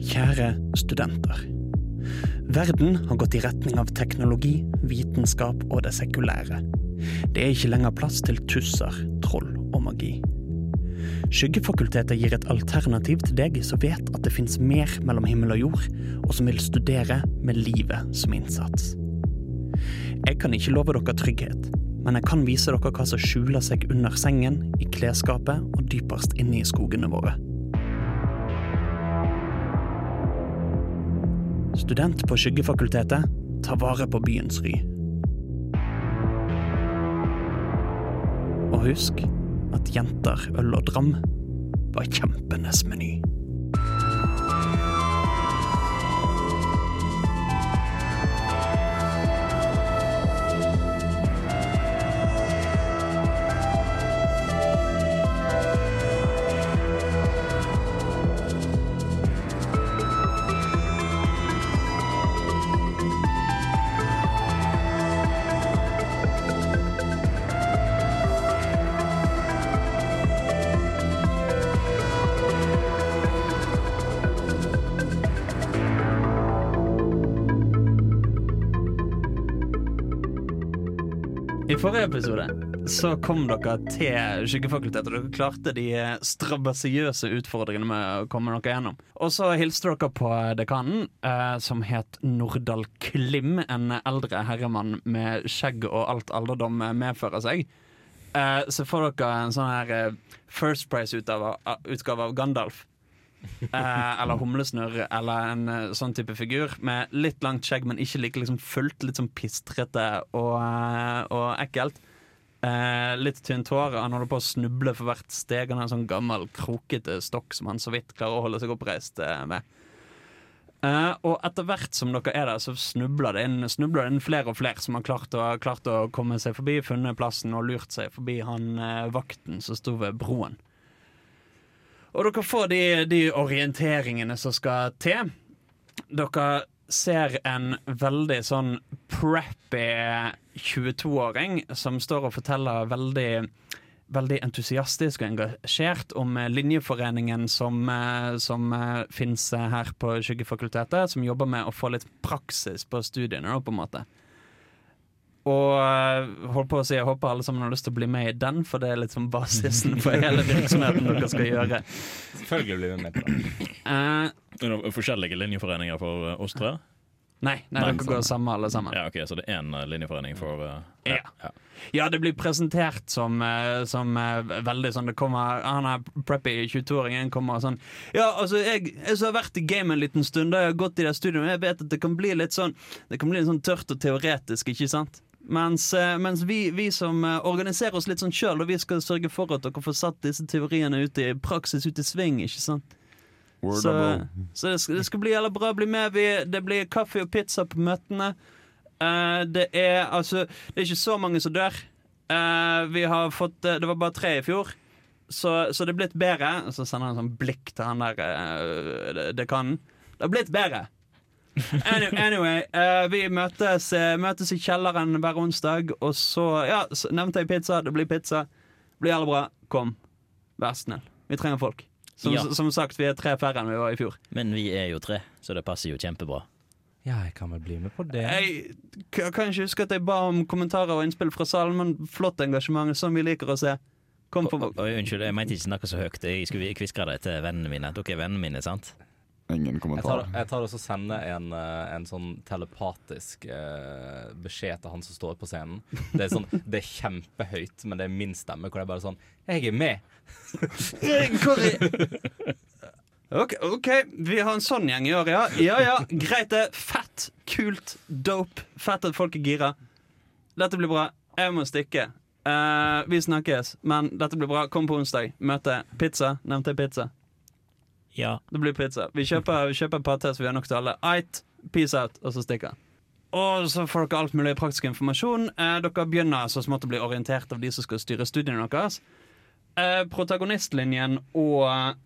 Kjære studenter. Verden har gått i retning av teknologi, vitenskap og det sekulære. Det er ikke lenger plass til tusser, troll og magi. Skyggefakultetet gir et alternativ til deg som vet at det fins mer mellom himmel og jord, og som vil studere med livet som innsats. Jeg kan ikke love dere trygghet, men jeg kan vise dere hva som skjuler seg under sengen, i klesskapet og dypest inne i skogene våre. Student på Skyggefakultetet, tar vare på byens ry. Og husk at jenter, øl og dram var kjempenes meny. I forrige episode så kom dere til Skyggefakultetet, og dere klarte de strabasiøse utfordringene med å komme dere gjennom. Og så hilste dere på dekanen, eh, som het Nordahl Klim, en eldre herremann med skjegg og alt alderdom medfører seg. Eh, så får dere en sånn her eh, First Price-utgave utgave av Gandalf. Eh, eller humlesnurr, eller en eh, sånn type figur med litt langt skjegg, men ikke like liksom fullt. Litt sånn pistrete og, eh, og ekkelt. Eh, litt tynt hår. Han holder på å snuble for hvert steg. Han har en sånn gammel, krokete stokk som han så vidt klarer å holde seg oppreist med. Eh, og etter hvert som dere er der, så snubler det inn, snubler det inn flere og flere som har klart å, klart å komme seg forbi, funnet plassen og lurt seg forbi han eh, vakten som sto ved broen. Og dere får de, de orienteringene som skal til. Dere ser en veldig sånn preppy 22-åring som står og forteller veldig Veldig entusiastisk og engasjert om eh, linjeforeningen som, eh, som eh, fins her på Skyggefakultetet, som jobber med å få litt praksis på studiene, på en måte. Og hold holdt på å si, jeg håper alle sammen har lyst til å bli med i den, for det er litt sånn basisen for hele virksomheten dere skal gjøre. Selvfølgelig blir vi med på det. Uh, Er det forskjellige linjeforeninger for uh, oss tre? nei, nei, Nei, dere går sammen alle sammen. Ja, ok, Så det er én uh, linjeforening for uh, Ja. Ja, det blir presentert som, eh, som eh, veldig sånn Det kommer Han er preppy 22-åringen kommer og sånn Ja, altså, jeg, jeg har vært i gamet en liten stund, da jeg har gått i det studioet, jeg vet at det kan bli litt sånn Det kan bli litt sånn tørt og teoretisk, ikke sant? Mens, eh, mens vi, vi som eh, organiserer oss litt sånn sjøl, og vi skal sørge for at dere får satt disse teoriene ut i praksis, ut i sving, ikke sant? Word Så, så det, skal, det skal bli jævla bra. Bli med. Vi, det blir kaffe og pizza på møtene. Uh, det er altså Det er ikke så mange som dør. Uh, vi har fått Det var bare tre i fjor. Så, så det er blitt bedre. Så sender han sånn blikk til han der uh, dekanen. Det har blitt bedre. Any- Anyway, uh, vi møtes, eh, møtes i kjelleren hver onsdag, og så Ja, så nevnte jeg pizza. Det blir pizza. Blir jævlig bra. Kom. Vær snill. Vi trenger folk. Som, Ja. som sagt, vi er tre færre enn vi var i fjor. Men vi er jo tre, så det passer jo kjempebra. Ja, jeg kan vel bli med på det. Jeg jeg kan ikke huske at jeg ba om kommentarer og innspill fra salen, men flott engasjement, som vi liker å se. Kom på unnskyld, jeg mente ikke snakke så høyt. Jeg skulle kviskre det til vennene mine. Dere er vennene mine, sant? Jeg Ingen tar, kommentar. jeg tar også og sender en, eh, en sånn telepatisk eh, beskjed til han som står på scenen. Det er, sånn, det er kjempehøyt, men det er min stemme, hvor det er bare sånn Jeg er med! Ok, ok, vi har en sånn gjeng i år, ja. Ja ja, greit det. Fett, kult, dope. Fett at folk er gira. Dette blir bra. Jeg må stikke. Eh, vi snakkes, men dette blir bra. Kom på onsdag. Møte. Pizza. Nevnte jeg pizza? Ja. Det blir pizza. Vi kjøper, vi kjøper til, så vi har nok til alle. Eit, peace out, og så stikker han. Og så får dere alt mulig praktisk informasjon. Eh, dere begynner så smått å bli orientert av de som skal styre studiene deres. Eh, protagonistlinjen og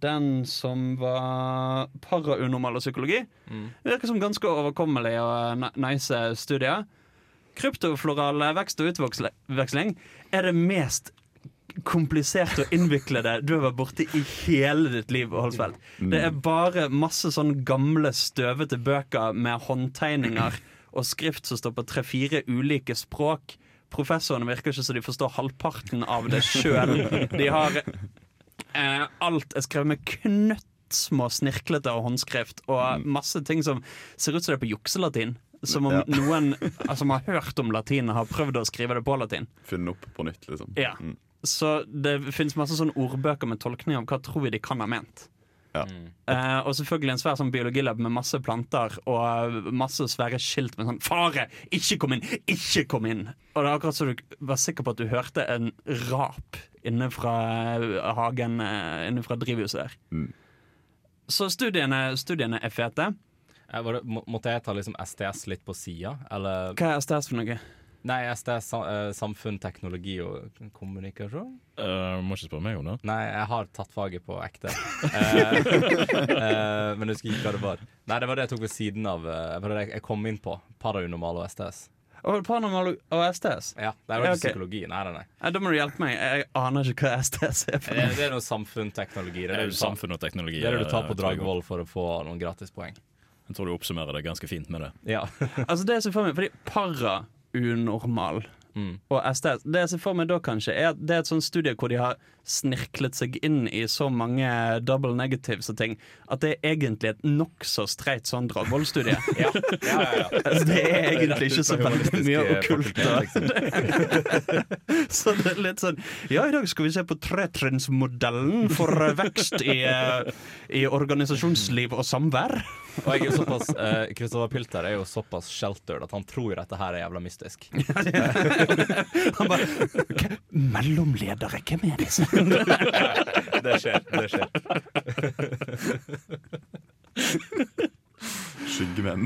den som var paraunormal og psykologi, virker som ganske overkommelig og nice studier. Kryptofloral vekst og utveksling er det mest kompliserte og innviklede du har vært borti i hele ditt liv. Holsfeldt. Det er bare masse sånn gamle, støvete bøker med håndtegninger og skrift som står på tre-fire ulike språk. Professorene virker ikke så de forstår halvparten av det sjøl. De har eh, Alt er skrevet med knøttsmå, snirklete og håndskrift, og masse ting som ser ut som det er på jukselatin. Som om Ja. noen altså, som har hørt om latin, har prøvd å skrive det på latin. Finne opp på nytt, liksom. Ja. Så det fins masse sånne ordbøker med tolkning av hva tror vi de kan ha ment. Ja. Uh, og selvfølgelig en svær sånn biologilab med masse planter og masse svære skilt med sånn 'Fare! Ikke kom inn! Ikke kom inn!' Og det er akkurat så du var sikker på at du hørte en rap inne fra eh, hagen, eh, inne fra drivhuset der. Mm. Så studiene, studiene er fete. Eh, var det, må, måtte jeg ta liksom STS litt på sida, eller Hva er STS for noe? Nei, STS sa- eh, samfunn, teknologi og kommunikasjon? Uh, må ikke spørre meg om det. Nei, jeg har tatt faget på ekte. uh, eh, men jeg husker ikke hva det var. Nei, det var det jeg tok ved siden av. Det var det jeg kom inn på. Paranormal og STS. Oh, Paranormal og STS? Ja, Det var jo ikke okay. psykologi. Nei, nei, nei. Da må du hjelpe meg. Jeg aner ikke hva STS er. for Det, noe. det er noe samfunnsteknologi. Det er det Samfunn og teknologi. det er det du tar på Dragvoll for å få noen gratispoeng. Jeg tror du oppsummerer det ganske fint med det. Ja. Altså det er så for meg, fordi para-unormal Mm. og STS Det jeg ser for meg da kanskje er at det er et sånt studie hvor de har snirklet seg inn i så mange double negatives og ting at det er egentlig et nokså streit sånn Dragvoll-studie. Ja, ja, ja, ja. altså, det er egentlig ikke så veldig mye okkult. Så det er litt sånn Ja, i dag skal vi se på tretrinnsmodellen for eh, vekst i, eh, i organisasjonsliv og samvær. Og jeg er jo såpass eh, Christopher Pilter er jo såpass sheltered at han tror dette her er jævla mystisk. Han bare okay, Mellomledere, hvem er disse? Det skjer. det skjer Skyggemenn.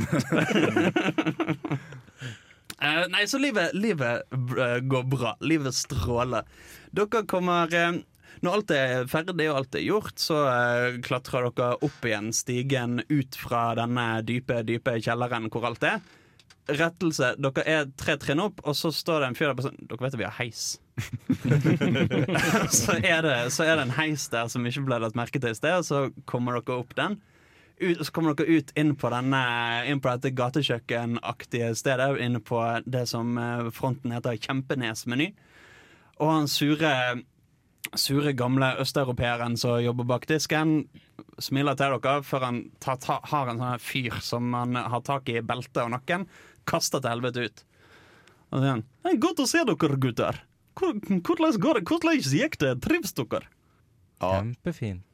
Eh, nei, så livet, livet uh, går bra. Livet stråler. Dere kommer uh, Når alt er ferdig og alt er gjort, så klatrer dere opp igjen stigen ut fra denne dype, dype kjelleren hvor alt er. Rettelse. Dere er tre trinn opp, og så står det en fyr der på sånn Dere vet at vi har heis. så, er det, så er det en heis der som ikke ble lagt merke til i sted, og så kommer dere opp den. Ut, så kommer dere ut inn på, denne, inn på dette gatekjøkkenaktige stedet. Inne på det som eh, fronten heter Kjempenes-meny. Og han sure, sure gamle østeuropeeren som jobber bak disken, smiler til dere før han tar, ta, har en sånn fyr som han har tak i beltet og nakken, kaster til helvete ut. Og sier han «Hei, 'Godt å se dere, gutter'. Hvordan går det? Hvordan gikk det? Trives dere? Ja, Kjempefint.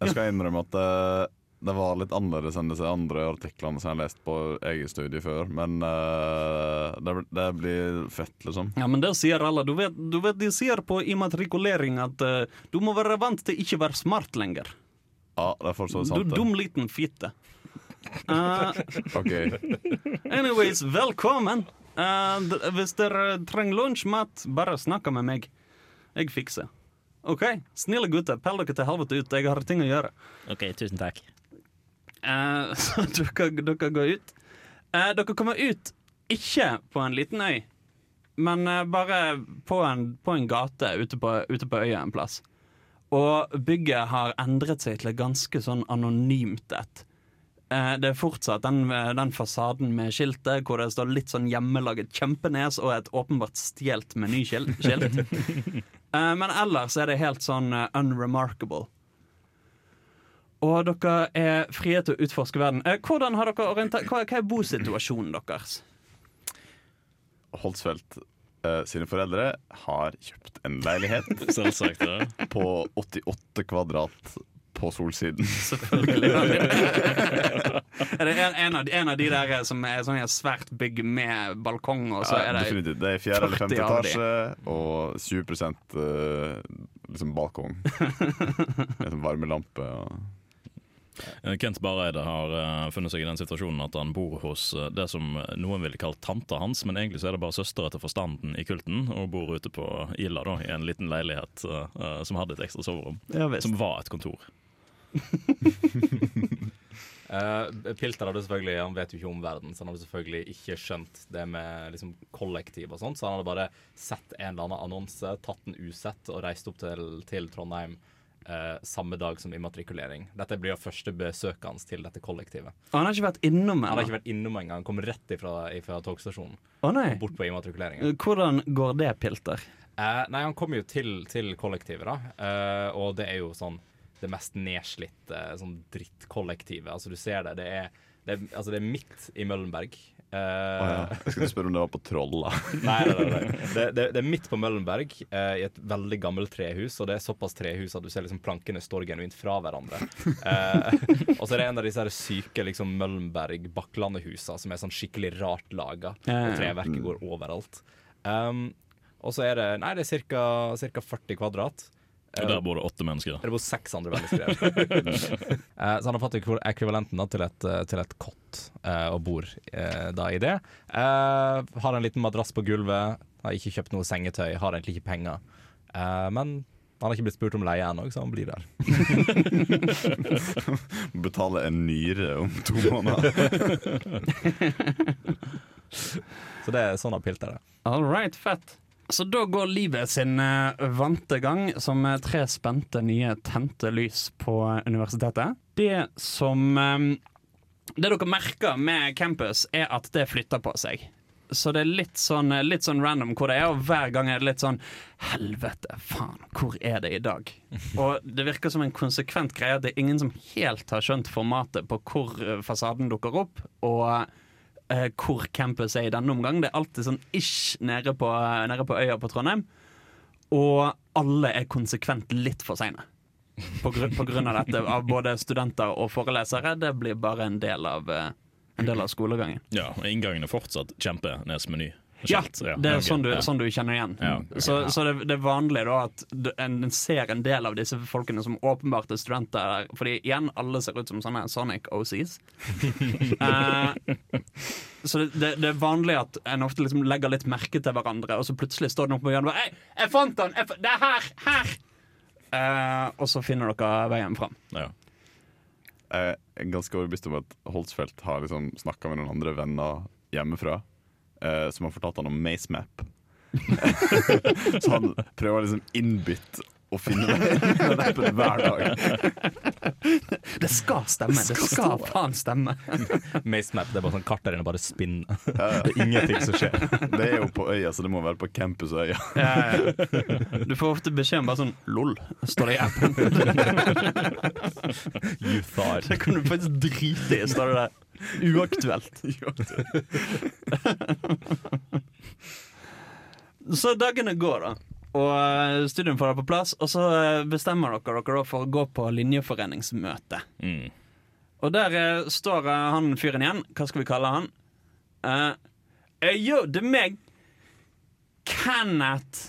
jeg skal innrømme at eh, det var litt annerledes enn disse andre artiklene som jeg har lest på eget studie før. Men uh, det, det blir fett, liksom. Ja, men det sier alle. Du vet, du vet de sier på immatrikulering at uh, du må være vant til ikke være smart lenger. Ja, det er fortsatt sant. Du dum liten fitte. Uh, Ok, anyways, velkommen. Hvis dere trenger lunsj, mat, bare snakk med meg. Jeg fikser. OK, snille gutter, pell dere til helvete ut. Jeg har ting å gjøre. OK, tusen takk. Eh, så dere, dere går ut. Eh, dere kommer ut ikke på en liten øy, men eh, bare på en, på en gate ute på, ute på øya en plass. Og bygget har endret seg til et ganske sånn anonymt et. Det er fortsatt den, den fasaden med skiltet hvor det står litt sånn hjemmelaget Kjempenes og et åpenbart stjålet menyskilt. skilt. Men ellers er det helt sånn unremarkable. Og dere er frie til å utforske verden. Eh, hvordan har dere orientert, hva, hva er bosituasjonen deres? Holtsfeldt eh, sine foreldre har kjøpt en leilighet Selvsagt. ja. på 88 kvadrat på Solsiden. Selvfølgelig. er det en, en, av, de- en av de der som er sånn et svært bygg med balkong, og så Ja, er det definitivt. Det er fjerde eller femte etasje og 20 eh, liksom balkong. Med sånn varmelampe og Eh, Kent Bareide har eh, funnet seg i den situasjonen at han bor hos eh, det som noen ville kalt tanta hans, men egentlig så er det bare søstera til forstanden i kulten, og bor ute på Ila da, i en liten leilighet eh, eh, som hadde et ekstra soverom. Ja. Som var et kontor. uh, Pilter hadde selvfølgelig Han vet jo ikke om verden, så han hadde selvfølgelig ikke skjønt det med liksom, kollektiv og sånt. Så han hadde bare sett en eller annen annonse, tatt den usett og reist opp til, til Trondheim eh, samme dag som immatrikulering. Dette blir jo første besøket hans til dette kollektivet. Og han har ikke vært innom Han har ikke vært innom engang. Han kom rett ifra, ifra togstasjonen Å nei. bort på immatrikuleringen. Hvordan går det, Pilter? Eh, nei, han kom jo til, til kollektivet, da. Eh, og det er jo sånn det mest nedslitte sånn drittkollektivet. Altså, du ser det. Det er, det er, altså, det er midt i Møllenberg. Uh, oh, ja. Jeg skulle spørre om det var på Troll, Nei, nei, nei, nei. Det, det, det er midt på Møllenberg, uh, i et veldig gammelt trehus. Og det er såpass trehus at du ser liksom plankene står genuint fra hverandre. Uh, og så er det en av disse her syke liksom Møllenberg-Bakklandet-husa som er sånn skikkelig rart laga. Ja, ja, ja. Og treverket går overalt. Um, og så er det Nei, det er ca. 40 kvadrat. Og der bor det åtte mennesker. Det bor seks andre mennesker. Eh, så han har fått ekvivalenten da, til, et, eh, til et kott eh, og bor da i det. Eh, har en liten madrass på gulvet, har ikke kjøpt noe sengetøy, har egentlig ikke penger. Eh, men han har ikke blitt spurt om leie ennå, så han blir der. Betale en nyre om to måneder. Så det er sånn han Pilt er det. All right, fett. Så da går livet sin eh, vante gang som eh, tre spente nye tente lys på universitetet. Det som eh, Det dere merker med campus, er at det flytter på seg. Så det er litt sånn, litt sånn random hvor det er, og hver gang er det litt sånn Helvete, faen, hvor er det i dag? Og det virker som en konsekvent greie at det er ingen som helt har skjønt formatet på hvor fasaden dukker opp, og eh, hvor campus er i denne omgang. Det er alltid sånn ish nede på, nede på øya på Trondheim. Og alle er konsekvent litt for seine. På, grunn, på grunn av dette, av både studenter og forelesere. Det blir bare en del av, uh, en del av skolegangen. Ja, og Inngangen er fortsatt kjempenesmeny. Ja, det er sånn du, sånn du kjenner igjen. Så, så det, det er vanlig da at en en ser en del av disse folkene som åpenbart er studenter. Fordi igjen, alle ser ut som sånne Sonic OCs. uh, så det, det, det er vanlig at en ofte liksom legger litt merke til hverandre, og så plutselig står den oppe på hjørnet og bare «Hei, jeg fant den! Jeg fa det er her! Her! Uh, og så finner dere veien fram. Ja. Jeg er ganske overbevist om at Holtzfeldt har liksom snakka med noen andre venner hjemmefra eh, som har fortalt han om MaceMap. så han prøver liksom innbitt å finne den appen hver dag. Det skal stemme! Det skal faen stemme! Macemap det er bare sånn kart der inne bare spinner. Det er ingenting som skjer. Det er jo på øya, så det må være på campusøya. Ja, ja. Du får ofte beskjed om bare sånn LOL, står det i appen. You thought. Det kan du faktisk drite i, står det der. Uaktuelt. så dagene går, da. Og eh, studien får det på plass, og så eh, bestemmer dere dere for å gå på linjeforeningsmøte. Mm. Og der eh, står han fyren igjen. Hva skal vi kalle han? Uh, jo, det er meg. Kenneth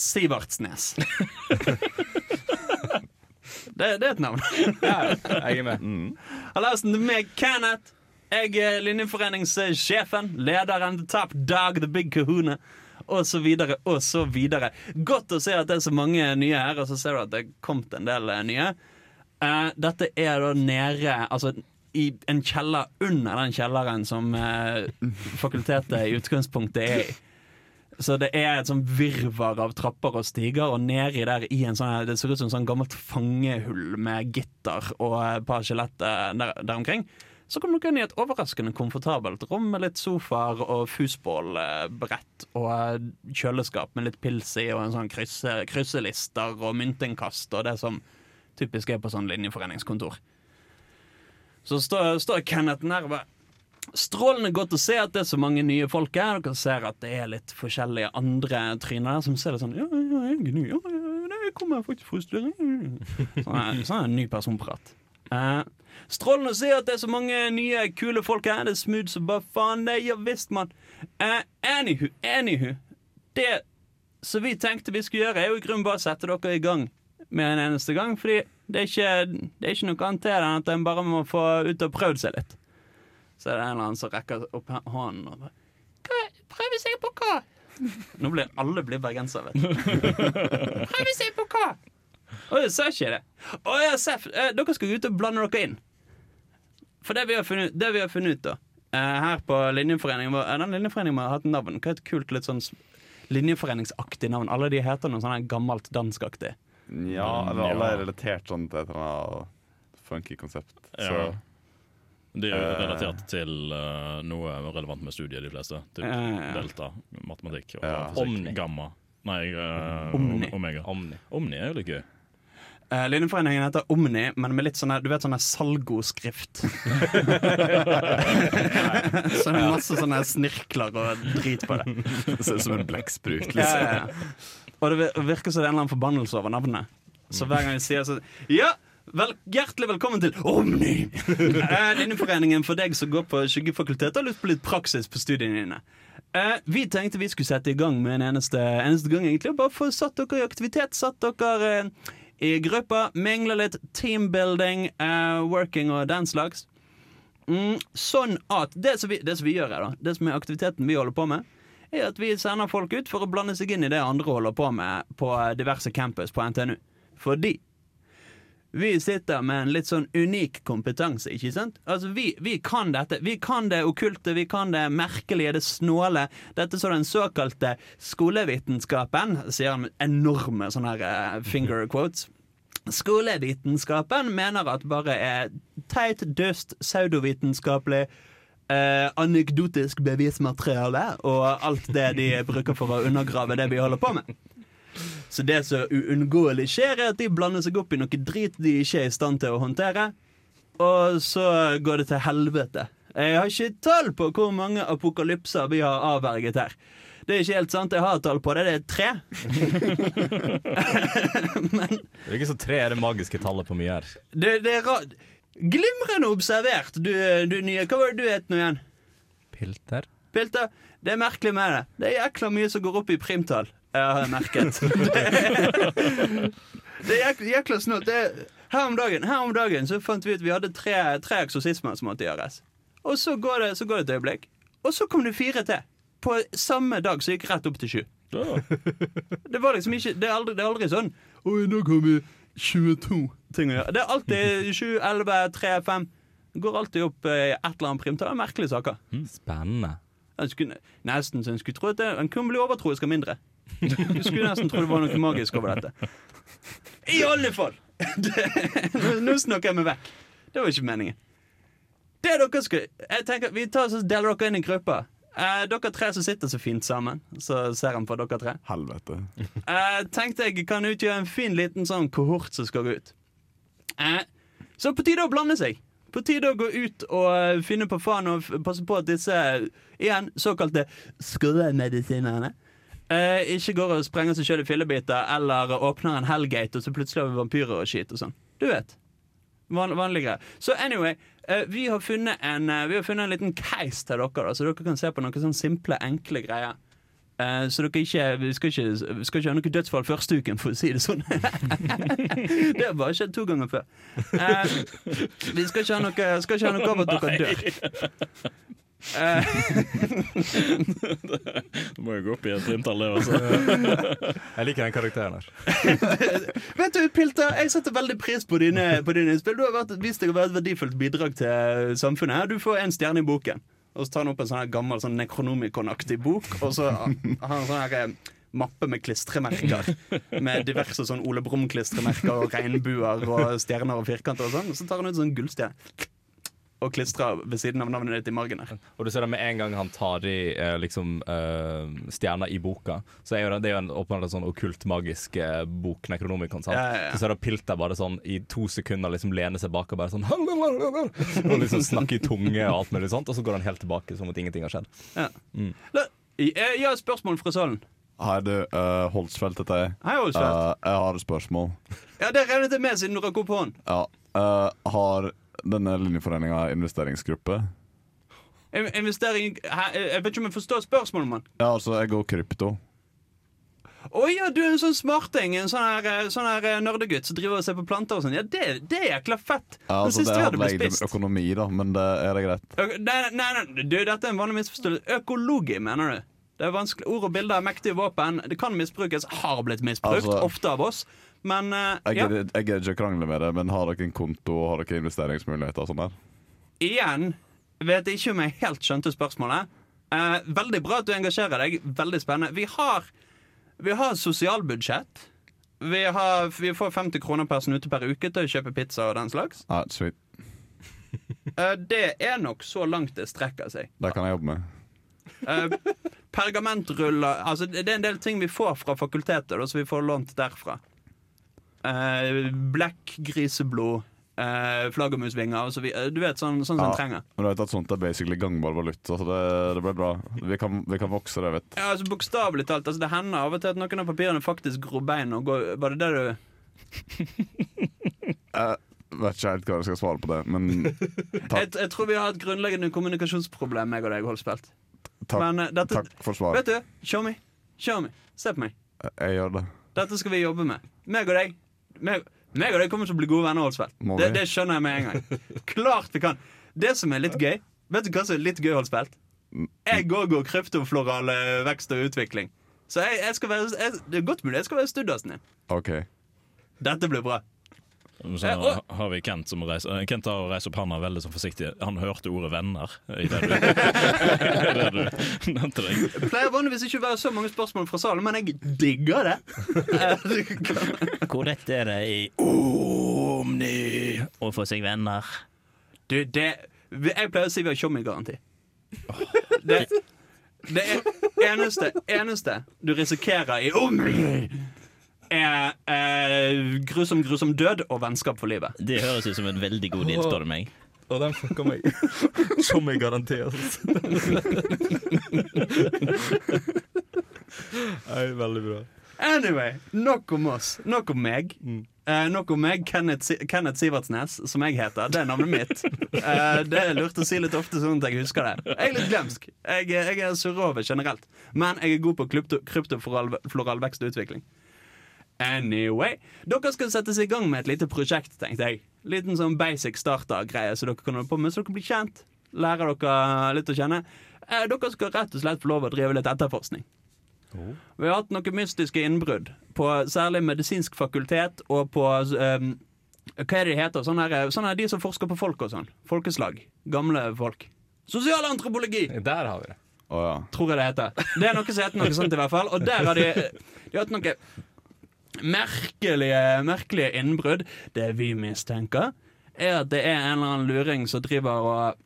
Sivertsnes. det, det er et navn. Ja, jeg er med. Hallaisen, det er meg, Kenneth. Jeg er linjeforeningssjefen, lederen, the top dog, the big kahuna. Og så videre, og så videre. Godt å se at det er så mange nye her, og så ser du at det er kommet en del eh, nye. Uh, dette er da nede Altså i en kjeller under den kjelleren som uh, fakultetet i utgangspunktet er i. Så det er et sånn virvar av trapper og stiger, og nedi der i en sånn Det ser ut som et sånn gammelt fangehull med gitter og et par skjeletter der, der omkring. Så kommer dere inn i et overraskende komfortabelt rom med litt sofaer og fusbålbrett og eh, kjøleskap med litt pils i og en sånn krysse, krysselister og myntinnkast og det som typisk er på sånn linjeforeningskontor. Så står, står Kenneth bare Strålende godt å se at det er så mange nye folk her. Dere ser at det er litt forskjellige andre tryner som ser det sånn Ja, ja, jeg er ny. Ja, ja, jeg kommer faktisk fra studering. Sånn sånn er en ny personprat. Eh, strålende å se at det er så mange nye, kule folk her. Det er smooth som bare faen. Det, ja visst, mann. Uh, anywho, anywho. Det som vi tenkte vi skulle gjøre, er jo i grunnen bare å sette dere i gang med en eneste gang. Fordi det er ikke, det er ikke noe annet til enn at en bare må få ut og prøvd seg litt. Så er det en eller annen som rekker opp hånden og bare «Hva- Prøve seg på hva? Nå blir alle blir bergensere, vet du. Prøve seg på hva? Å, jeg sa ikke det. Å ja, Seff, eh, dere skal ut og blande dere inn. For det vi har funnet, det vi har funnet ut, da eh, Her på Linjeforeningen vår eh, Den linjeforeningen har hatt navn. Hva er et kult, litt sånn linjeforeningsaktig navn? Alle de heter noe sånn gammelt danskaktig. Ja, eller alle er relatert sånn til et eller annet funky konsept. Så Ja. De er jo Eh. relatert til uh, noe relevant med studiet, de fleste. Typ delta, matematikk og Ja. fysikk. Omni. Gamma. Nei, uh, Omni. Omega. Omni. Omni er jo litt gøy. Eh, linjeforeningen heter Omni, men med litt sånne, du vet sånne salgoskrift. Så det er masse sånne snirkler og drit på det. det ser ut som en blekksprut. Liksom. ja, ja. Og det virker som det er en eller annen forbannelse over navnet. Så hver gang vi sier så Ja, vel, hjertelig velkommen til Omni! Eh, Linjeforeningen for deg som går på skyggefakultetet og lyst på litt praksis på studiene dine. Eh, vi tenkte vi skulle sette i gang med en eneste, eneste gang, egentlig. Og bare få satt dere i aktivitet. Satt dere eh, i grupper, mingler litt. Teambuilding, uh, working og den slags. Mm, sånn at det som, vi, det som vi gjør her, da, det som er aktiviteten vi holder på med, er at vi sender folk ut for å blande seg inn i det andre holder på med på diverse campus på NTNU. Fordi vi sitter med en litt sånn unik kompetanse, ikke sant? Altså, vi, vi kan dette. Vi kan det okkulte, vi kan det merkelige, det snåle. Dette så den såkalte skolevitenskapen, sier han med enorme sånne her eh, finger quotes. Skolevitenskapen mener at bare er teit, døst, pseudovitenskapelig eh, anekdotisk bevismateriale og alt det de bruker for å undergrave det vi holder på med. Så det som uunngåelig skjer, er at de blander seg opp i noe drit de ikke er i stand til å håndtere. Og så går det til helvete. Jeg har ikke tall på hvor mange apokalypser vi har avverget her. Det er ikke helt sant. Jeg har tall på det. Det er tre. Men Det er ikke så tre er det magiske tallet på mye her. det, det er rart. Glimrende observert, du, du nye. Hva var det du het nå igjen? Pilter? Pilter, det er merkelig med det. Det er jækla mye som går opp i primtall. Jeg har merket. Det er jækla, snålt. Er- Her om dagen Her om dagen så fant vi ut vi hadde tre, tre eksorsismer som måtte gjøres. Og så går, det, så går det et øyeblikk, og så kom det fire til. På samme dag som gikk rett opp til sju. Ja. Det var liksom ikke Det er aldri, det er aldri sånn Oi, nå kom vi 22 ting å gjøre. Det er alltid 7, 11, 3, 5. Det går alltid opp i et eller annet primtall. Er merkelige saker. Spennende. Jeg skulle, nesten så en skulle tro at det, En kunne bli overtroisk av mindre. Du skulle nesten tro det var noe magisk over dette. I alle fall! Det, nå, snakker jeg meg vekk. Det var ikke meningen. Det dere skal Jeg tenker Vi tar så deler dere inn i grupper. Eh, dere tre som sitter så fint sammen, så ser han på dere tre. Helvete. Eh, tenkte jeg kan utgjøre en fin liten sånn kohort som skal gå ut. Eh, så på tide å blande seg. På tide å gå ut og eh, finne på faen og passe på at disse igjen såkalte skolemedisinerne eh, ikke går og sprenger seg sjøl i fillebiter eller åpner en Hellgate og så plutselig har vi vampyrer og skit og sånn. Du vet. Van, vanlig greie. Så anyway, eh, vi, har en, eh, vi har funnet en liten case til dere, da, så dere kan se på noen sånn simple, enkle greier. Eh, så dere ikke, vi skal ikke, vi skal ikke ha noe dødsfall første uken, for å si det sånn. det har bare skjedd to ganger før. Eh, vi skal ikke ha noe, skal ikke ha noe av at dere dør. Eh, Det må jo gå opp i et trimtall, det også. Jeg liker den karakteren her. vet du, Pilter, jeg setter veldig pris på dine, på dine innspill. Du har vært, vist deg å være et verdifullt bidrag til samfunnet. Du får en stjerne i boken. Og så tar han opp en sånn her gammel sånn Necronomicon-aktig bok, og så har han en sånn her eh, mappe med klistremerker. Med diverse sånn Ole Brumm-klistremerker og regnbuer og stjerner og firkanter og sånn. Og så tar han ut sånn gullstjerne og klistra ved siden av navnet ditt i margen her. Og du ser det med en gang han tar i eh, liksom eh, stjerna i boka, så er jo det, det er jo en åpenbart sånn okkult magisk eh, bok, Necronomicon. sant? Ja, ja, ja. Så ser du Pilter bare sånn i to sekunder liksom lene seg bak og bare sånn Og liksom snakke i tunge og alt mulig sånt, og så går han helt tilbake som at ingenting har skjedd. Ja La- har et spørsmål fra salen. Hei, du. Uh, Holsfeldt heter jeg. Hei, Holsfeldt. Uh, jeg har et spørsmål. Ja, det regnet jeg med siden du rakk opp hånden. Ja. Uh, har denne linjeforeninga investeringsgruppe? Investering Hæ, Jeg vet ikke om jeg forstår spørsmålet, mann. Ja, altså, jeg går krypto. Å ja, du er en sånn smarting. En sånn her, eh, sånn her eh, nerdegutt som driver og ser på planter og sånn. Ja, det, det er jækla fett. Ja, altså, det hadde blitt om økonomi, da, men det er det greit. Ø- Nei, nei, nei, du, dette er en vanlig misforståelse. Økologi, mener du? Det er vanskelig. Ord og bilder er mektige våpen. Det kan misbrukes. Har blitt misbrukt. Altså- ofte av oss. Men uh, Jeg ja. gidder ikke å krangle med det, men har dere en konto og har dere investeringsmuligheter og sånn der? igjen vet ikke om jeg helt skjønte spørsmålet. Uh, veldig bra at du engasjerer deg. Veldig spennende. Vi har, vi har sosialbudsjett. Vi, har, vi får 50 kroner per snute per uke til å kjøpe pizza og den slags. Ah, sweet. Eh, det er nok så langt det strekker seg. Det kan jeg jobbe med. Pergamentruller Altså, det er en del ting vi får fra fakultetet, så vi får lånt derfra. Uh, black griseblod, uh, flaggermusvinger så videre. Du vet, sånn, sånn som Ja. en trenger. Men du vet at sånt er basically gangbar valuta, så det, det ble bra. Vi kan, vi kan vokse det, vet. Ja, altså Bokstavelig talt. Altså, det hender av og til at noen av papirene faktisk gror bein. Og går, var det det du Jeg vet ikke helt hva jeg skal svare på det, men jeg, jeg tror vi har et grunnleggende kommunikasjonsproblem, meg og deg, Holspelt. takk, Men uh, dette takk for svar. Vet du, show me. Show me. Se på meg. Jeg gjør det. Dette skal vi jobbe med. Meg og deg. Meg, meg og deg kommer til å bli gode venner. Det, det skjønner jeg med en gang. Klart vi kan. Det som er litt gøy Vet du hva som er litt gøy, Olsfeldt? Jeg går går kryptofloral eh, vekst og utvikling. Så jeg, jeg skal være jeg, Det er godt mulig jeg skal være studdasen din. Okay. Dette blir bra. Så Eh, har vi Kent som reiser eh, Kent har reist opp handa veldig sånn forsiktig. Han hørte ordet 'venner' i det du, det du nevnte deg. Det pleier vanligvis ikke å være så mange spørsmål fra salen, men jeg digger det. Hvor lett er det i Omni å få seg venner? Du, det Jeg pleier å si vi har tjommigaranti. Det, det er eneste, eneste du risikerer i Omni, er eh, grusom, grusom død og vennskap for livet. Det høres ut som en veldig god deal, spør du meg. Og den fucka meg. Som jeg garanti. Altså. Nei, veldig bra. Anyway, nok om oss. Nok om meg. Eh, nok om meg, Kenneth, Si- Kenneth Sivertsnes, som jeg heter. Det er navnet mitt. Eh, det er lurt å si litt ofte, sånn at jeg husker det. Jeg er litt glemsk. Jeg, jeg er surrover generelt. Men jeg er god på krypto, kryptofloral floral vekst og utvikling. Anyway, dere skal settes i gang med et lite prosjekt, tenkte jeg. Liten sånn basic starter-greie så dere kan holde på med, så dere blir kjent. Lærer dere litt å kjenne. Eh, dere skal rett og slett få lov å drive litt etterforskning. Vi har hatt noen mystiske innbrudd på særlig medisinsk fakultet og på um, Hva er det de heter? Sånne, her, sånne her, de som forsker på folk og sånn. Folkeslag. Gamle folk. Sosialantropologi! Der har vi det. Oh, ja. tror jeg det heter. Det er noe som heter noe sånt i hvert fall. Og der har de, de har hatt noe merkelige, merkelige innbrudd. Det vi mistenker, er at det er en eller annen luring som driver og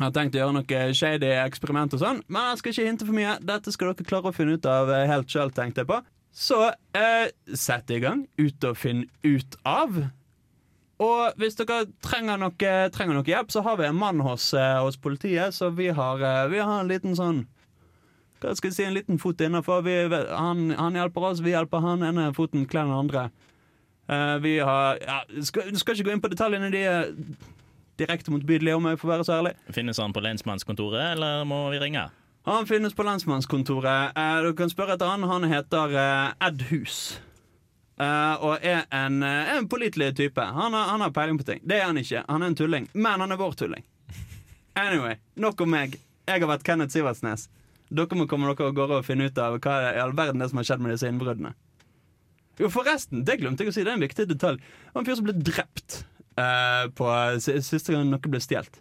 har tenkt å gjøre noe shady eksperiment og sånn. Men jeg skal ikke hinte for mye. Dette skal dere klare å finne ut av eh, helt sjøl, tenkte jeg på. Så eh, sett i gang. Ut og finn ut av. Og hvis dere trenger noe, trenger noe hjelp, så har vi en mann hos, eh, hos politiet, så vi har, eh, vi har en liten sånn hva skal jeg si, en liten fot innafor. Han, han hjelper oss, vi hjelper han. ene foten kler den andre. Uh, vi har ja, skal, skal ikke gå inn på detaljene. De er direkte motbydelige, om jeg får være så ærlig. Finnes han på lensmannskontoret, eller må vi ringe? Han finnes på lensmannskontoret. Uh, du kan spørre etter han. Han heter uh, Ed Hus. Uh, og er en, en pålitelig type. Han har, han har peiling på ting. Det er han ikke. Han er en tulling. Men han er vår tulling. Anyway, nok om meg. Jeg har vært Kenneth Sivertsnes. Dere må komme dere av gårde og finne ut av hva i all verden det som har skjedd med disse innbruddene. Jo, forresten, det glemte jeg å si. Det er en viktig detalj. Det var en fyr som ble drept uh, på si- siste gang noe ble stjålet.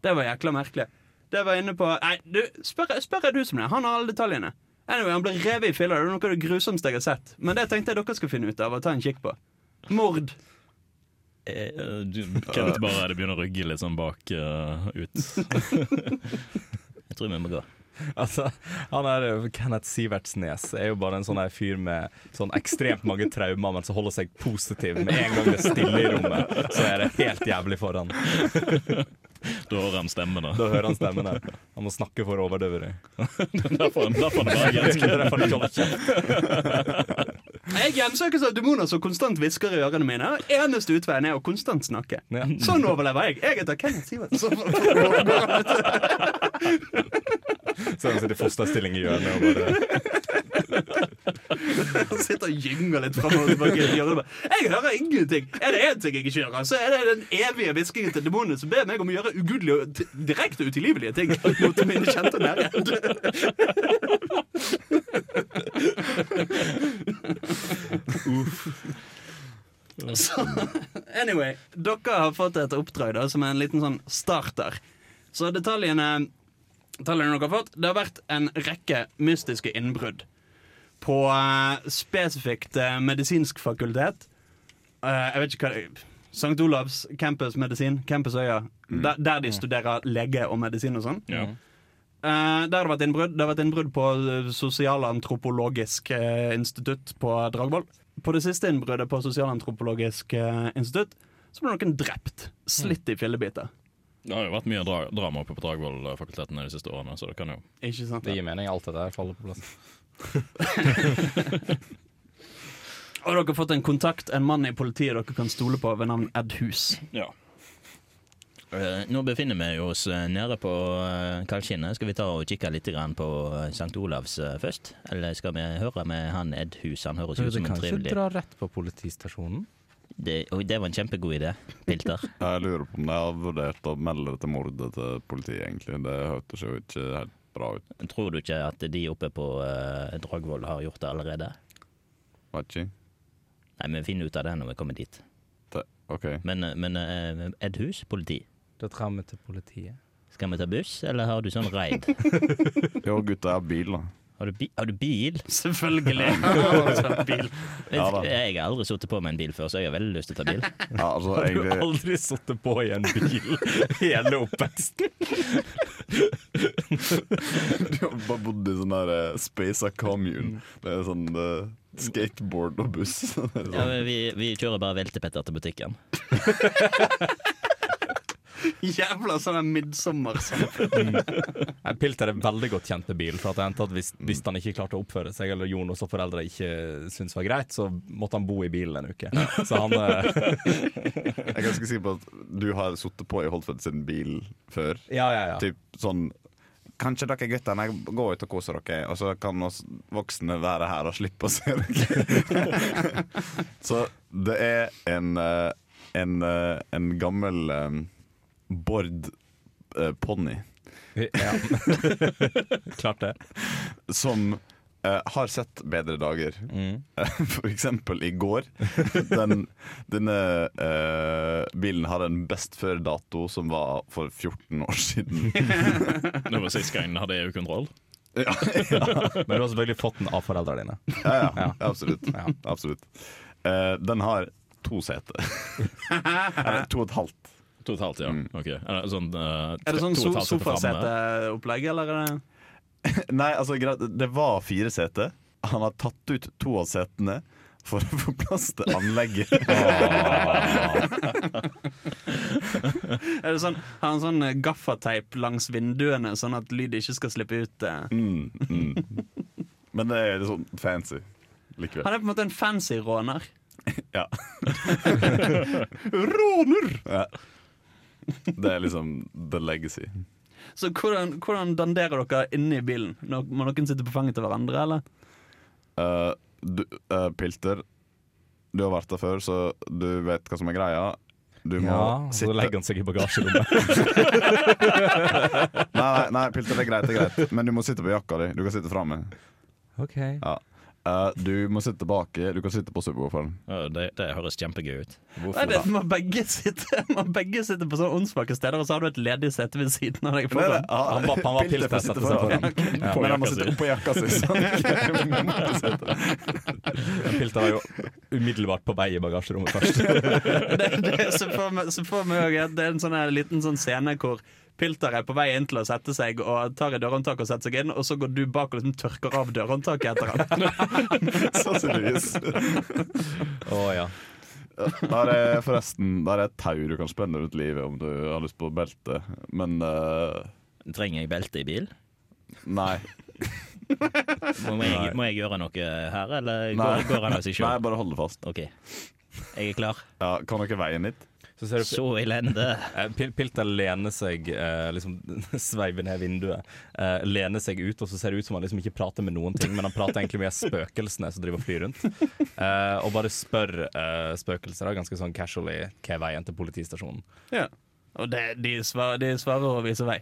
Det var jækla merkelig. Det var inne på Nei, du, spør, spør du som om det. Han har alle detaljene. Anyway, Han ble revet i filler. Det er noe av det grusomste jeg har sett. Men det tenkte jeg dere skal finne ut av og ta en kikk på. Mord. Eh, Eh, du- Kent bare det begynner å rygge litt sånn bak uh, ut. Jeg tror vi må gå. Altså, han er Kenneth Sivertsnes er jo bare en sånn her fyr med sånn ekstremt mange traumer, men som holder seg positiv. Med en gang det er stille i rommet, så er det helt jævlig for han. Da hører han stemmen. da. Hører han stemmen der. Han må snakke for å overdøve dem. Derfor, er er han holder kjeft. Jeg hjemsøkes av demoner som konstant hvisker i ørene mine. Eneste utveien er å konstant snakke. Ja. Sånn overlever jeg. Jeg heter Kenneth Sivertsen. Så han sitter i fosterstilling i hjørnet og bare Han sitter og gynger litt fram og tilbake. i hjørnet. Jeg hører ingenting. Er det én ting jeg ikke hører, så er det den evige hviskingen til demonene som ber meg om å gjøre ugudelige og direkte utilgivelige ting mot mine kjente nærhet Uff Så, anyway, dere har fått et oppdrag da, som er en liten sånn starter. Så detaljene, detaljene dere har fått Det har vært en rekke mystiske innbrudd på uh, spesifikt uh, medisinsk fakultet. Uh, jeg vet ikke hva det er. St. Olavs campus medisin, Campus Øya. Der, der de studerer lege og medisin og sånn. Ja. Uh, der har det vært innbrudd. Det har vært innbrudd på Sosialantropologisk uh, institutt på Dragvoll. På det siste innbruddet på Sosialantropologisk uh, institutt så ble noen drept. Slitt i fillebiter. Det har jo vært mye dra drama oppe på Dragvoll-fakulteten de siste årene, så det kan jo Ikke sant? Det gir mening. Alt det der faller på plass. Og dere har fått en kontakt, en mann i politiet dere kan stole på ved navn Ed Hus. Ja. Eh, Nå befinner vi oss eh, nede på uh, Kaldskinnet. Skal vi ta og kikke litt grann på eh, St. Olavs uh, først? Eller skal vi høre med han Ed Hus? Han høres ut som en trivelig Du kan ikke dra rett på politistasjonen. Det, Oi, det var en kjempegod idé. Pilter. Jeg lurer på om de har vurdert å melde dette mordet til politiet, egentlig. Det hørtes jo ikke helt bra ut. Tror du ikke at de oppe på uh, Dragvoll har gjort det allerede? Vet ikke. Nei, vi finner ut av det når vi kommer dit. Det, OK. Men, eh, men uh, Ed Hus, politi. Da drar vi til politiet. Skal vi ta buss, eller har du sånn raid? Jo, gutta, jeg har bil, da. Har du, bi har du bil? Selvfølgelig. bil. Ja jeg har aldri sittet på med en bil før, så jeg har veldig lyst til å ta bil. Ja, altså, Har du egentlig aldri sittet på i en bil hele oppveksten? Du har bare bodd i sånn der eh, Space Commune. Det er sånn uh, skateboard og buss. Ja, sånn. men vi, vi kjører bare veltepetter til butikken. Jævla sånn midtsommersamfunn. Mm. Pilter er veldig godt kjent med bil. For at det endte at hvis, hvis han ikke klarte å oppføre seg, eller Jonas og foreldre ikke syntes var greit, så måtte han bo i bilen en uke. Så han eh, Jeg er ganske sikker på at du har sittet på i Holtfeld sin bil før. Ja, ja, ja. Typ sånn Kanskje dere guttene går ut og koser dere, og så kan oss voksne være her og slippe å se dere. så det er en, eh, en, eh, en gammel Bård eh, ponni ja. Klart det. som eh, har sett bedre dager. Mm. For eksempel i går. Den, denne eh, bilen hadde en best før-dato som var for 14 år siden. Det var sist gang den hadde EU-kontroll. ja, ja, Men du har selvfølgelig fått den av foreldrene dine. ja, ja, Ja. absolutt. Ja. absolutt. Eh, den har to seter. Eller to og et halvt. Totalt, ja. Mm. Okay. Er det sånn, uh, Er det sånn to so sofaseteopplegg, eller er det Nei, altså det var fire seter. Han har tatt ut to av setene for å få plass til anlegget. Er det sånn, Har han sånn eh, gaffateip langs vinduene, sånn at lyd ikke skal slippe ut? eh? Mm, mm. Men det er litt sånn fancy likevel. Han er på en måte en fancy råner. Ja. Råner! Ja. Det er liksom the legacy. Så hvordan, hvordan danderer dere inne i bilen? Nå- Må noen sitte på fanget til hverandre, eller? Eh, du, uh, Pilter, du har vært der før, så du vet hva som er greia. Du må Ja, så legger han seg i bagasjerommet. Nei, nei, nei, Pilter, det er greit, det er greit. Men du må sitte på jakka di. Du kan sitte framme. OK. Ja. Eh, du må sitte baki. Du kan sitte på subwooferen. Uh, det, det høres kjempegøy ut. Nei, det må begge sitte begge sitte på sånne åndssvake steder, og så har du et ledig sete ved siden av deg. foran. Han var, han var får pilter sitte sette seg foran. Ja. Men han må sitte si. oppå jakka si. Pilter var jo umiddelbart på vei i bagasjerommet først. det, det, så får vi- òg det er en sånn liten sånn scene hvor Pilter er på vei inn til å sette seg og tar i dørhåndtaket og setter seg inn, og så går du bak og liksom tørker av dørhåndtaket etter ham. Sannsynligvis. Å ja. Der er forresten Der er et tau du kan spenne rundt livet om du har lyst på belte. Men uh... Trenger jeg belte i bil? nei. Må Nei. jeg, må jeg gjøre noe her, eller Nei. går, går han av seg nei, bare hold det fast. OK. Jeg er klar. Ja, kan dere veien litt? Så ser du Så elende. Eh, Pilter lener seg eh, liksom Sveiver ned vinduet. Eh, lener seg ut, og så ser det ut som han liksom ikke prater med noen ting, men han prater egentlig med spøkelsene som driver og flyr rundt. Eh, og bare spør eh, spøkelser da, ganske sånn casually hva er veien til politistasjonen. Ja. Og det, de, svarer, de svarer og viser vei.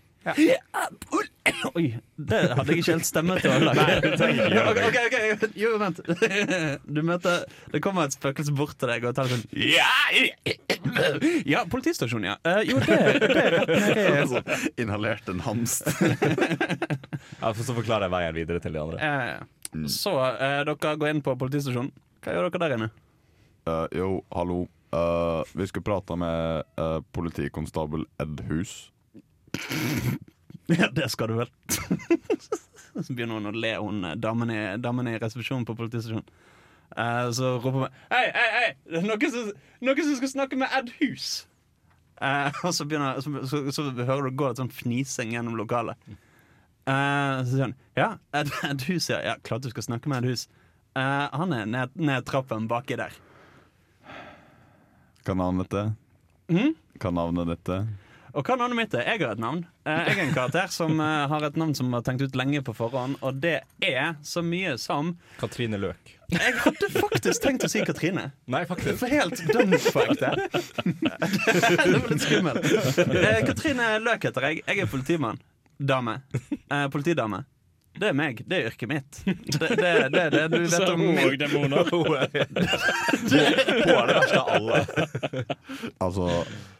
Oi, det hadde jeg ikke helt stemme til å lage. Ok, ok, Jo, vent. Du møter Det kommer et spøkelse bort til deg og tar sånn Ja, ja politistasjon, ja. Eh, jo, det, det er Altså, inhalert en hamst. Ja, for så forklarer jeg veien videre til de andre. Eh, Så uh, dere går inn på politistasjonen. Hva gjør dere der inne? Eh, jo, hallo. Vi skal prate med politikonstabel Ed Hus. Ja, det skal du vel. Så begynner hun å le, hun eh, damen i, damen i resepsjonen på politistasjonen. Uh, så roper hun Hei, hei, hei! Det er Noen som, noen som skal snakke med Ed Hus! Uh, og så, begynner, så, så, så hører du gå et sånn fnising gjennom lokalet. Uh, så sier hun Ja, Ed, Ed Hus, ja. ja. Klart du skal snakke med Ed Hus. Eh, han er ned, ned trappen baki der. Hva navnet dette? Mm? Hva er navnet ditt? Er? Og hva er navnet mitt? er? Jeg har et navn. Eh, jeg er en karakter som eh, har et navn som var tenkt ut lenge på forhånd, og det er så mye som Katrine Løk. Jeg hadde faktisk tenkt å si Katrine. Nei, faktisk. For helt ekte. Det var litt skummelt. Eh, Katrine Løk heter jeg. Jeg er politimann. Dame. Eh, politidame. Det er meg. Det er yrket mitt. Det det, det, det du vet om hun og demoner. Hun er hun er det verste av alle. Altså,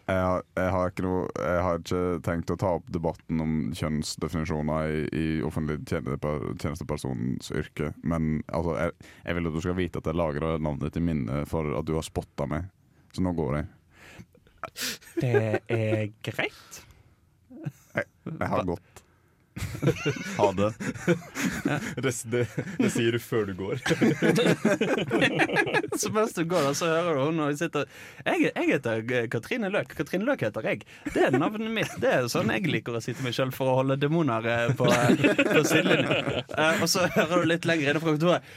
jeg har, jeg, har noe, jeg har ikke tenkt å ta opp debatten om kjønnsdefinisjoner i, i offentlig tjenestepersonens yrke, men altså, jeg, jeg vil at du skal vite at jeg lagrer navnet ditt i minne for at du har spotta meg. Så nå går jeg. Det er greit. Jeg har gått. Ha det. Det, det, det sier du før du går. Så mens du går, da, så hører du henne og sitter jeg, jeg heter eh, Katrine Løk. Katrine Løk heter jeg. Det er navnet mitt. Det er sånn jeg liker å si til meg sjøl for å holde demoner eh, på, på sidelinjen. Eh, og så hører du litt lenger inne fra kontoret.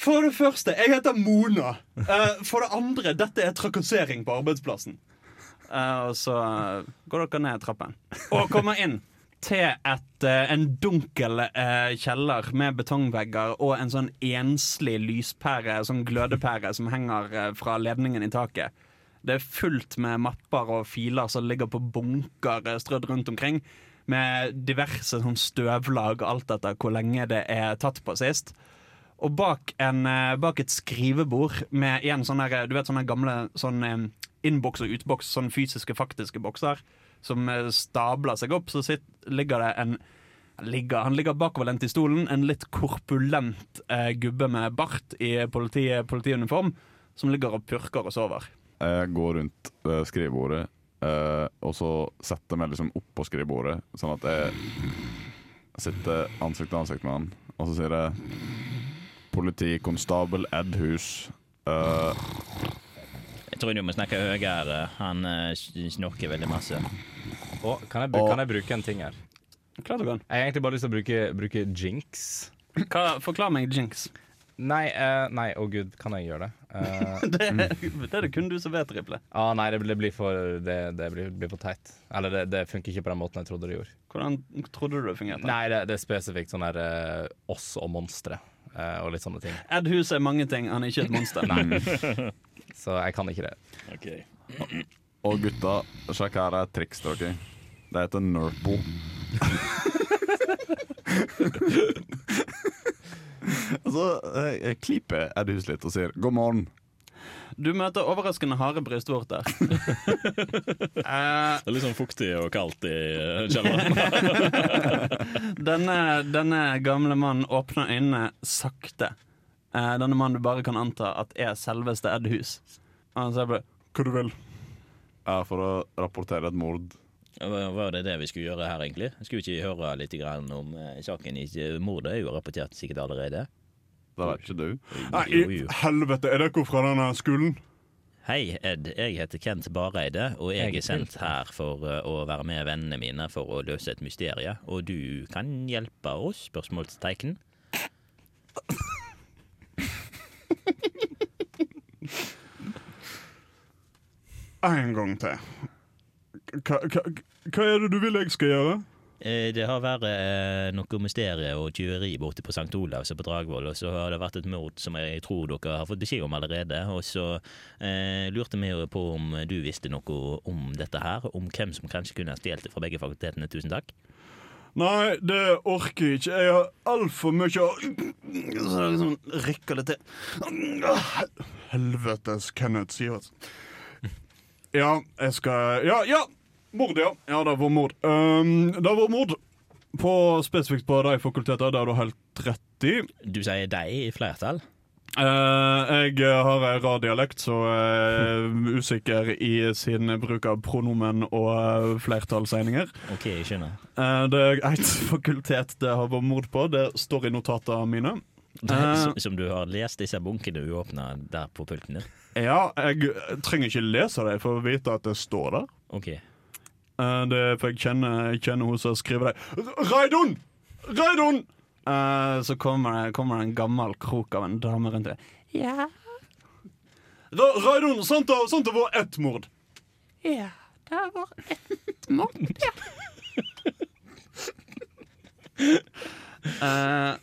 For det første, jeg heter Mona. Eh, for det andre, dette er trakassering på arbeidsplassen. Eh, og så eh, går dere ned trappen og kommer inn til et, eh, en dunkel eh, kjeller med betongvegger og en sånn enslig lyspære, sånn glødepære, som henger eh, fra ledningen i taket. Det er fullt med mapper og filer som ligger på bunker eh, strødd rundt omkring. Med diverse sånn støvlag, alt etter hvor lenge det er tatt på sist. Og bak, en, bak et skrivebord med igjen sånne, der, du vet, sånne gamle sånn, innboks og utboks, sånn fysiske, faktiske bokser, som eh, stabler seg opp, så sitt, ligger det en ligger, Han ligger bakoverlent i stolen, en litt korpulent eh, gubbe med bart i politi, politiuniform, som ligger og purker og sover. Jeg går rundt eh, skrivebordet, eh, og så setter meg liksom oppå skrivebordet, sånn at jeg sitter ansikt til ansikt med han, og så sier jeg Politikonstabel Ed Hus. eh, tror du må snakke høyere. Han eh, snorker veldig masse. Oh, kan jeg, kan jeg bruke en ting her? Klart du kan. Jeg har egentlig bare lyst til å bruke, bruke jinx. Hva, forklar meg jinx. Nei, eh, nei, å gud, kan jeg gjøre det? Uh, Det, det er det kun du som vet, Riple. ah, nei, det blir, for Det, det blir, blir for teit. Eller det, det funker ikke på den måten jeg trodde det gjorde. Hvordan trodde du det fungerte? Nei, det, det er spesifikt sånn der uh, oss og monstre eh, og litt sånne ting. Ed Hus er mange ting, han er ikke et monster. Nei. Så jeg kan ikke det. Okay. og gutta, sjekk her er triks til dere. Det heter Nurple. og så eh, klipper Ed Hus litt og sier 'god morgen'. Du møter overraskende harde brystvorter. Eh, Det er litt sånn fuktig og kaldt i eh, kjelleren. denne, denne gamle mannen åpner øynene sakte. Eh, denne mannen du bare kan anta at er selveste Ed Hus. Og han sier bare 'hva du vil'. Er for å rapportere et mord. Var det det vi skulle gjøre her, egentlig? Skulle vi ikke høre litt om eh, saken? Mordet er jo rapportert sikkert allerede. Det vet ikke du. Nei, i helvete, er dere fra denne skolen? Hei, Ed. Jeg heter Kent Bareide, og jeg er sendt her for eh, å være med vennene mine for å løse et mysterie. Og du kan hjelpe oss? Spørsmålstegn. En gang til. Hva, hva, hva er det du vil jeg skal gjøre? Eh, Det har vært eh, noe mysterie og tyveri borte på St. Olavs og på Dragvoll, og så har det vært et mord som jeg tror dere har fått beskjed om allerede. Og så eh, lurte vi på om du visste noe om dette her, om hvem som kanskje kunne ha stjålet det fra begge fakultetene. Tusen takk. Nei, det orker jeg ikke. Jeg har altfor mye å Så det liksom rykker det til. Helvetes Kenneth Sivertsen. Ja, jeg skal Ja, ja! Mord, ja. Ja, det var mord. Um, det var mord på, spesifikt på de fakulteter har du helt rett i. Du sier deg i flertall? Eh, jeg har en rar dialekt, så er usikker i sin bruk av pronomen og uh, flertallsegninger. OK, jeg skjønner. Eh, det er et fakultet det har vært mord på. Det står i notatene mine. Eh. Som, som du har lest disse bunkene uåpna der på pulten din? Ja, jeg trenger ikke lese dem for å vite at det står der. OK. Eh, det er for jeg kjenner, jeg kjenner hun som skriver det. Reidun! Raidun! Eh, så kommer det, kommer det en gammel krok av en dame rundt det. Ja, Da, Raidun, sant det sant det var ett mord? ja, det var ett mord, ja. uh,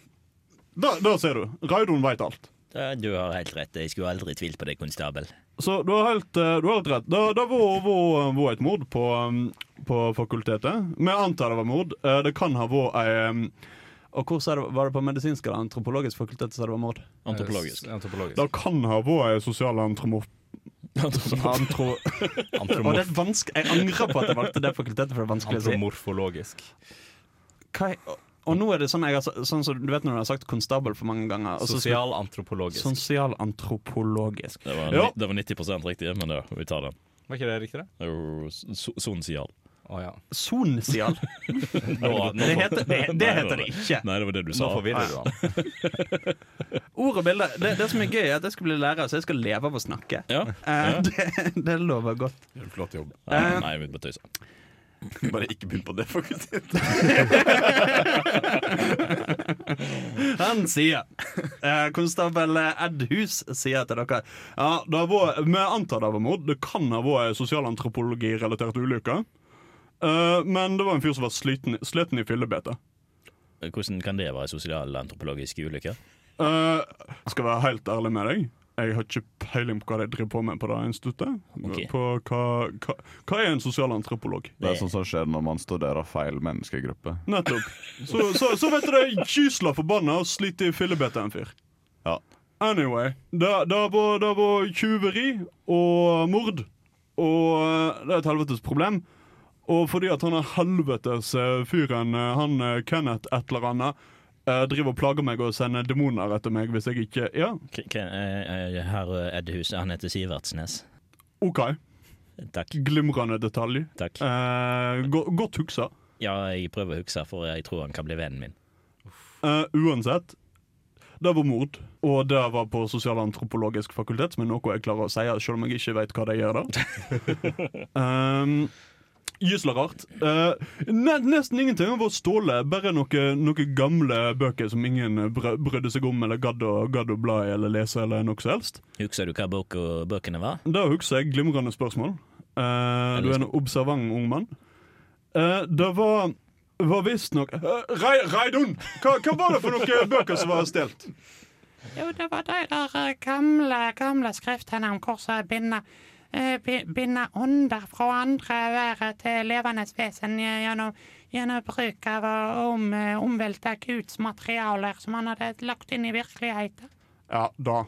Da, da ser du. Raidun veit alt. Da, du har helt rett. Jeg skulle aldri tvilt på deg, konstabel. Så du har helt, eh, du har helt rett. Det det var, var, var et mord på, um, på fakultetet. Vi antar det var mord. Eh, Det kan ha vært ei og hvor det, var det på medisinsk eller antropologisk fakultet så det var mord? Antropologisk. Antropologisk. Det kan ha vært sosial sosialantropolog... Antro... Og det er vanske- jeg angrer på at jeg valgte det fakultetet, for det er vanskelig å si. Antromorfologisk. Hva er, og nå er det sånn, jeg har, sånn som du vet når du har sagt konstabel for mange ganger. Sosialantropologisk. Sosialantropologisk. Det var, Ja. det var 90% riktig, men det, vi tar den. Var ikke det riktig, da? Sonsial. Å ja. Sonsial. Nå, nå, Det heter det, det, heter det ikke. Nei, det var det du Nå sa. forvirrer du han. Ord og bilder. Det, det som er gøy, er at jeg skal bli lærer, så jeg skal leve av å snakke. Ja. Eh, Ja. det, det lover godt. Flott jobb. Nei, Eh. nei, vi bare tøyse. Bare ikke begynn på det fakultetet. Han sier eh, Konstabel Ed Hus sier til dere Ja, det var, Vi antar det var mord. Det kan ha vært ei sosialantropologirelatert Eh, men det var en fyr som var sliten, sliten i fillebete. Hvordan kan det være sosialantropologiske ulykker? Uh, skal være helt ærlig med deg. Jeg har ikke peiling på hva de driver på med på det instituttet. Okay. På hva, hva, hva er en sosialantropolog? Det er sånn som skjer når man studerer feil menneskegruppe. Nettopp. Så, så, så vet du det er gysla forbanna og sliter i fillebete en fyr. Ja. Anyway, det, det, var, det var tjuveri og mord. Og eh, det er et helvetes problem. Og fordi at han er helvetes eh, fyren, eh, han eh, Kenneth et eller annet, driver og plager meg og sender demoner etter meg hvis jeg ikke Ja, Her eh, eh, Eddhus, han heter Sivertsnes. OK. Takk. Glimrende detalj. takk. Eh, go godt huksa. Ja, jeg prøver å huske, for jeg tror han kan bli vennen min. Uh, uansett, det var mord. Og det var på sosialantropologisk fakultet, som er noe jeg klarer å si, selv om jeg ikke vet hva de gjør der. um, Gysla rart. Uh, nesten ingenting av å ståle, bare noen noe gamle bøker som ingen br brydde seg om eller gadd å, gadd å bla i eller lese eller noe som helst. Husker du hva bok og bøkene var? Da husker jeg glimrende spørsmål. Eh, du er en observant ung mann. Uh, det var var visstnok uh, Reidun! Hva, hva var det for noen bøker som var stjålet? Jo, det var de der eh, gamle, gamle skriftene om hvordan binde, eh, bi- binde ånder fra andre være til levende vesen gjennom, gjennom bruk av å om, eh, omvelte Guds materialer som han hadde lagt inn i virkeligheten. Ja, da.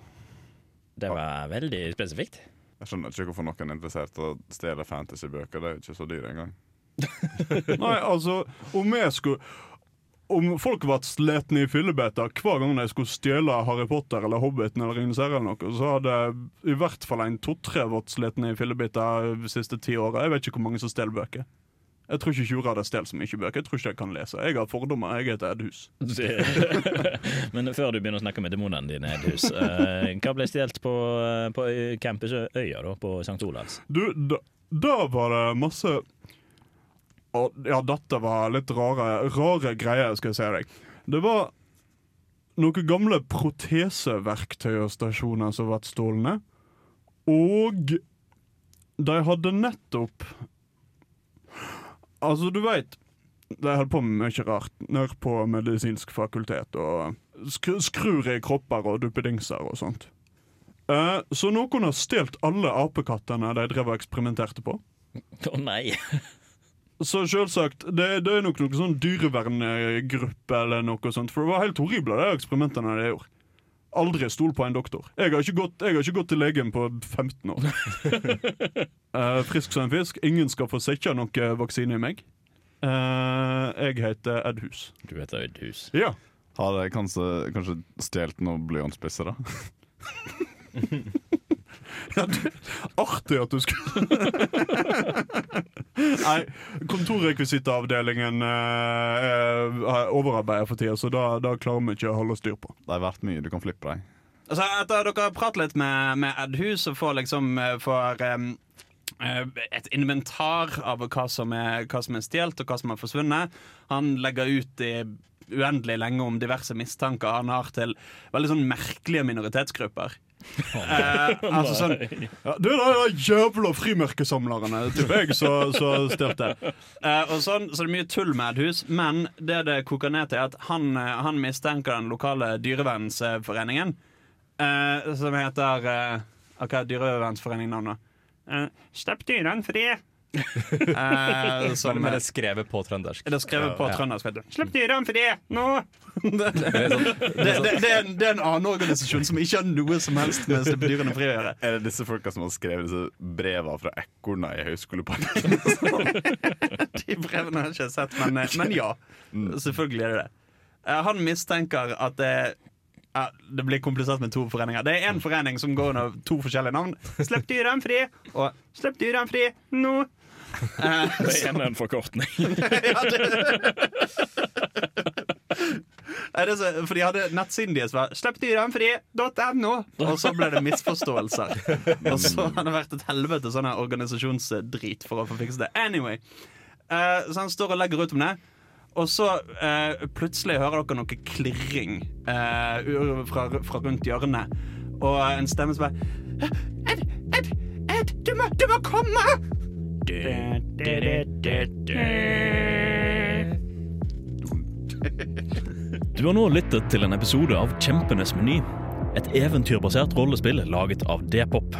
Det var veldig spesifikt. Jeg skjønner ikke hvorfor noen er interessert i å stjele fantasybøker. Det er jo ikke så dyrt engang. Nei, altså, om jeg skulle om folk ble slitne i fillebeta hver gang de skulle stjele Harry Potter eller Hobbiten eller Ringenes herre, eller noe, så hadde i hvert fall en to-tre vært slitne i fillebeta de siste ti åra. Jeg vet ikke hvor mange som stjeler bøker. Jeg tror ikke Tjura hadde stjålet så mye bøker. Jeg tror ikke jeg kan lese. Jeg har fordommer. Jeg heter Edhus. Men før du begynner å snakke med demonene dine, Eddhus, eh, hva ble stjålet på, eh, på Campus Øya da, på St. Olavs? Du, da, da var det masse og, Ja, dette var litt rare, rare greier, skal jeg si deg. Det var noen gamle proteseverktøy og stasjoner som ble stjålne. Og de hadde nettopp Altså, du veit De holdt på med mye rart nede på medisinsk fakultet. Og skru, skrur i kropper og duppedingser og sånt. Eh, så noen har stjålet alle apekattene de drev og eksperimenterte på. Å nei! Så selvsagt, det, det er nok noen sånn dyreverngruppe eller noe sånt. For det var helt horrible, de eksperimentene de gjorde. Aldri stol på en doktor. Jeg har ikke gått, jeg har ikke gått til legen på 15 år. uh, frisk som en fisk. Ingen skal få sette noe vaksine i meg. Uh, jeg heter Ed Hus. Du heter Øydhus. Ja. Har jeg kanskje, kanskje stjålet noen blyantspisser, da? Artig at du skulle Nei, kontorrekvisittavdelingen eh, er overarbeidet for tida, så da, da klarer vi ikke å holde styr på. Det har vært mye. Du kan flippe deg. Altså, etter dere har pratet litt med, med Ed Hus og får liksom eh, får, eh, et inventar av hva som er, hva som er stjålet og hva som har forsvunnet. Han legger ut i uendelig lenge om diverse mistanker han har til veldig sånn merkelige minoritetsgrupper. Eh, altså sånn ja, Det er de jævla frimerkesamlerne, til jeg, så, så stjålet. Eh, og sånn, så det er mye tull med et hus, men det det koker ned til, er at han, eh, han mistenker den lokale dyrevernsforeningen, eh, som heter eh, Hva er dyrevernsforeningen navnet? Eh, Slipp dyrene fri! Eh, som, Men, men det er skrevet på trøndersk. det er skrevet på Ja. trøndersk. vet du. Slipp dyrene fri nå! det, det, Det sånn, det, det, det, er en, det er en annen organisasjon som ikke har noe som helst med å slippe dyrene fri å gjøre. Er det disse folka som har skrevet disse breva fra ekorna i Høgskoleparken? De brevene har jeg ikke sett, men, eh, men ja. Selvfølgelig er det det. Eh, Han mistenker at det ja, det blir komplisert med to foreninger. Det er én forening som går under to forskjellige navn. Slipp dyrene fri! Og Slipp dyrene fri nå! Eh, Det er er en forkortning. ja, det... Så, for de hadde nettsiden deres var 'slipp dyrene fri.no', og så ble det misforståelser. Og så har det vært et helvete sånn organisasjonsdrit for å få fikset det. Anyway, eh, så han står og legger ut om det. Og så eh, plutselig hører dere noe klirring eh, fra, fra rundt hjørnet. Og en stemme som bare Ed, Ed, Ed, du må, du må komme! Du har nå lyttet til en episode av Kjempenes meny. Et eventyrbasert rollespill laget av D-pop.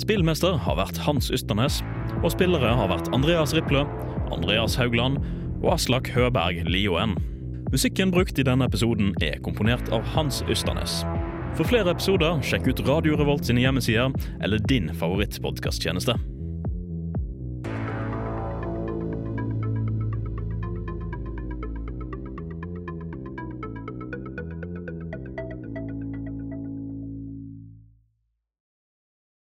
Spillmester har vært Hans Ysternes, og spillere har vært Andreas Riple, Andreas Haugland og Aslak Høberg Lioen. Musikken brukt i denne episoden er komponert av Hans Ysternes. For flere episoder, sjekk ut Radio Revolt sine hjemmesider eller din favorittpodkasttjeneste.